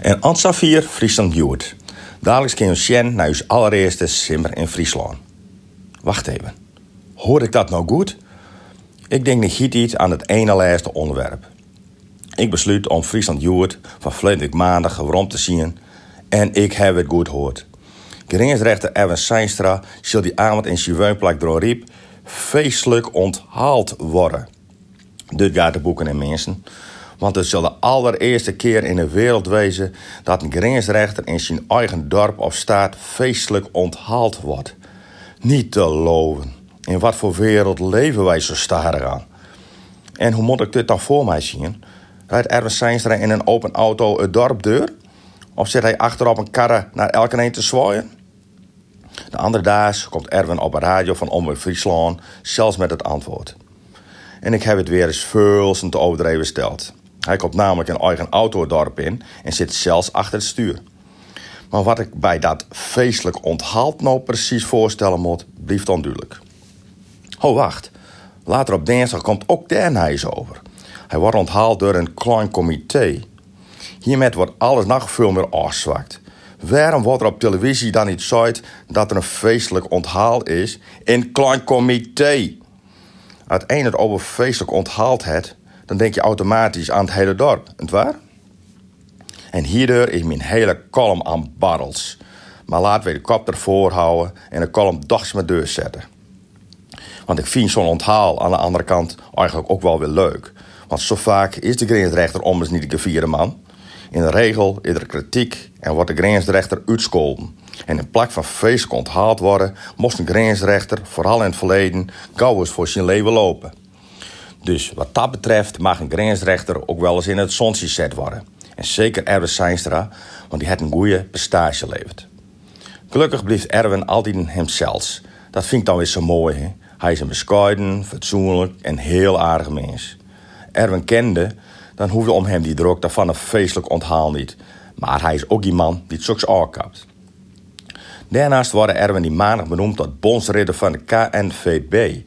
En Ansafir Friesland Joert. Dadelijk kun je naar uw allereerste simmer in Friesland. Wacht even. Hoor ik dat nou goed? Ik denk niet iets aan het ene laatste onderwerp. Ik besluit om Friesland Joert van verleden maandag rond te zien en ik heb het goed gehoord. Geringsrechter Erwin Seinstra zal die avond in Chiveunplak door riep feestelijk onthaald worden. Dit gaat de boeken en mensen. Want het zal de allereerste keer in de wereld wezen dat een grensrechter in zijn eigen dorp of staat feestelijk onthaald wordt. Niet te loven. In wat voor wereld leven wij zo starig aan? En hoe moet ik dit dan voor mij zien? Rijdt Erwin Seinstra in een open auto het dorp deur? Of zit hij achterop een karre naar elke een te zwaaien? De andere dag komt Erwin op een radio van Omroep Friesland, zelfs met het antwoord. En ik heb het weer eens veel te overdreven steld. Hij komt namelijk een eigen autodorp in en zit zelfs achter het stuur. Maar wat ik bij dat feestelijk onthaald nou precies voorstellen moet, blijft onduidelijk. Oh, wacht. Later op dinsdag komt ook Dernhuis over. Hij wordt onthaald door een klein comité. Hiermee wordt alles nog veel meer afzwakt. Waarom wordt er op televisie dan niet gezegd dat er een feestelijk onthaal is in klein comité? Het over feestelijk onthaald het, dan denk je automatisch aan het hele dorp, niet waar? En hierdoor is mijn hele kolom aan barrels. Maar laten we de kop ervoor houden en de kolom dags met deur zetten. Want ik vind zo'n onthaal aan de andere kant eigenlijk ook wel weer leuk. Want zo vaak is de grensrechter ommers niet de vierde man. In de regel is er kritiek en wordt de grensrechter uitscholden. En in plek van feest onthaald worden, moest een grensrechter, vooral in het verleden, gauw eens voor zijn leven lopen. Dus wat dat betreft mag een grensrechter ook wel eens in het zonnetje gezet worden. En zeker Erwin Seinstra, want die heeft een goede prestage geleverd. Gelukkig blijft Erwin altijd hemzelf. Dat vind ik dan weer zo mooi. Hè? Hij is een bescheiden, fatsoenlijk en heel aardig mens. Erwin kende, dan hoefde om hem die druk daarvan een feestelijk onthaal niet. Maar hij is ook iemand die het zulks aankapt. Daarnaast worden Erwin die maandag benoemd tot bondsridder van de KNVB.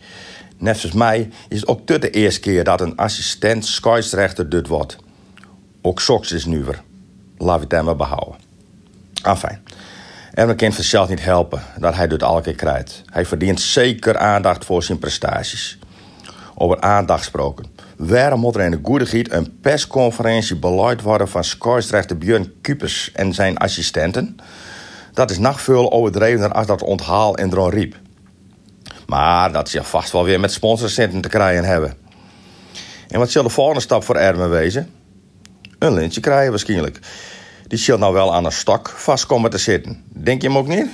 Net zoals mij is het ook de eerste keer dat een assistent scheidsrechter dit wordt. Ook Sox is nu weer. Laat het hem maar behouden. Enfin, Erwin kan zichzelf niet helpen dat hij dit elke keer krijgt. Hij verdient zeker aandacht voor zijn prestaties. Over aandacht gesproken. Waarom moet er in de goede giet een persconferentie beleid worden van scheidsrechter Björn Kupers en zijn assistenten? Dat is nog veel overdrevener als dat onthaal in Dron Riep. Maar dat ze vast wel weer met sponsorcenten te krijgen hebben. En wat zal de volgende stap voor Ermen wezen? Een lintje krijgen waarschijnlijk. Die zal nou wel aan een stok vast komen te zitten. Denk je hem ook niet?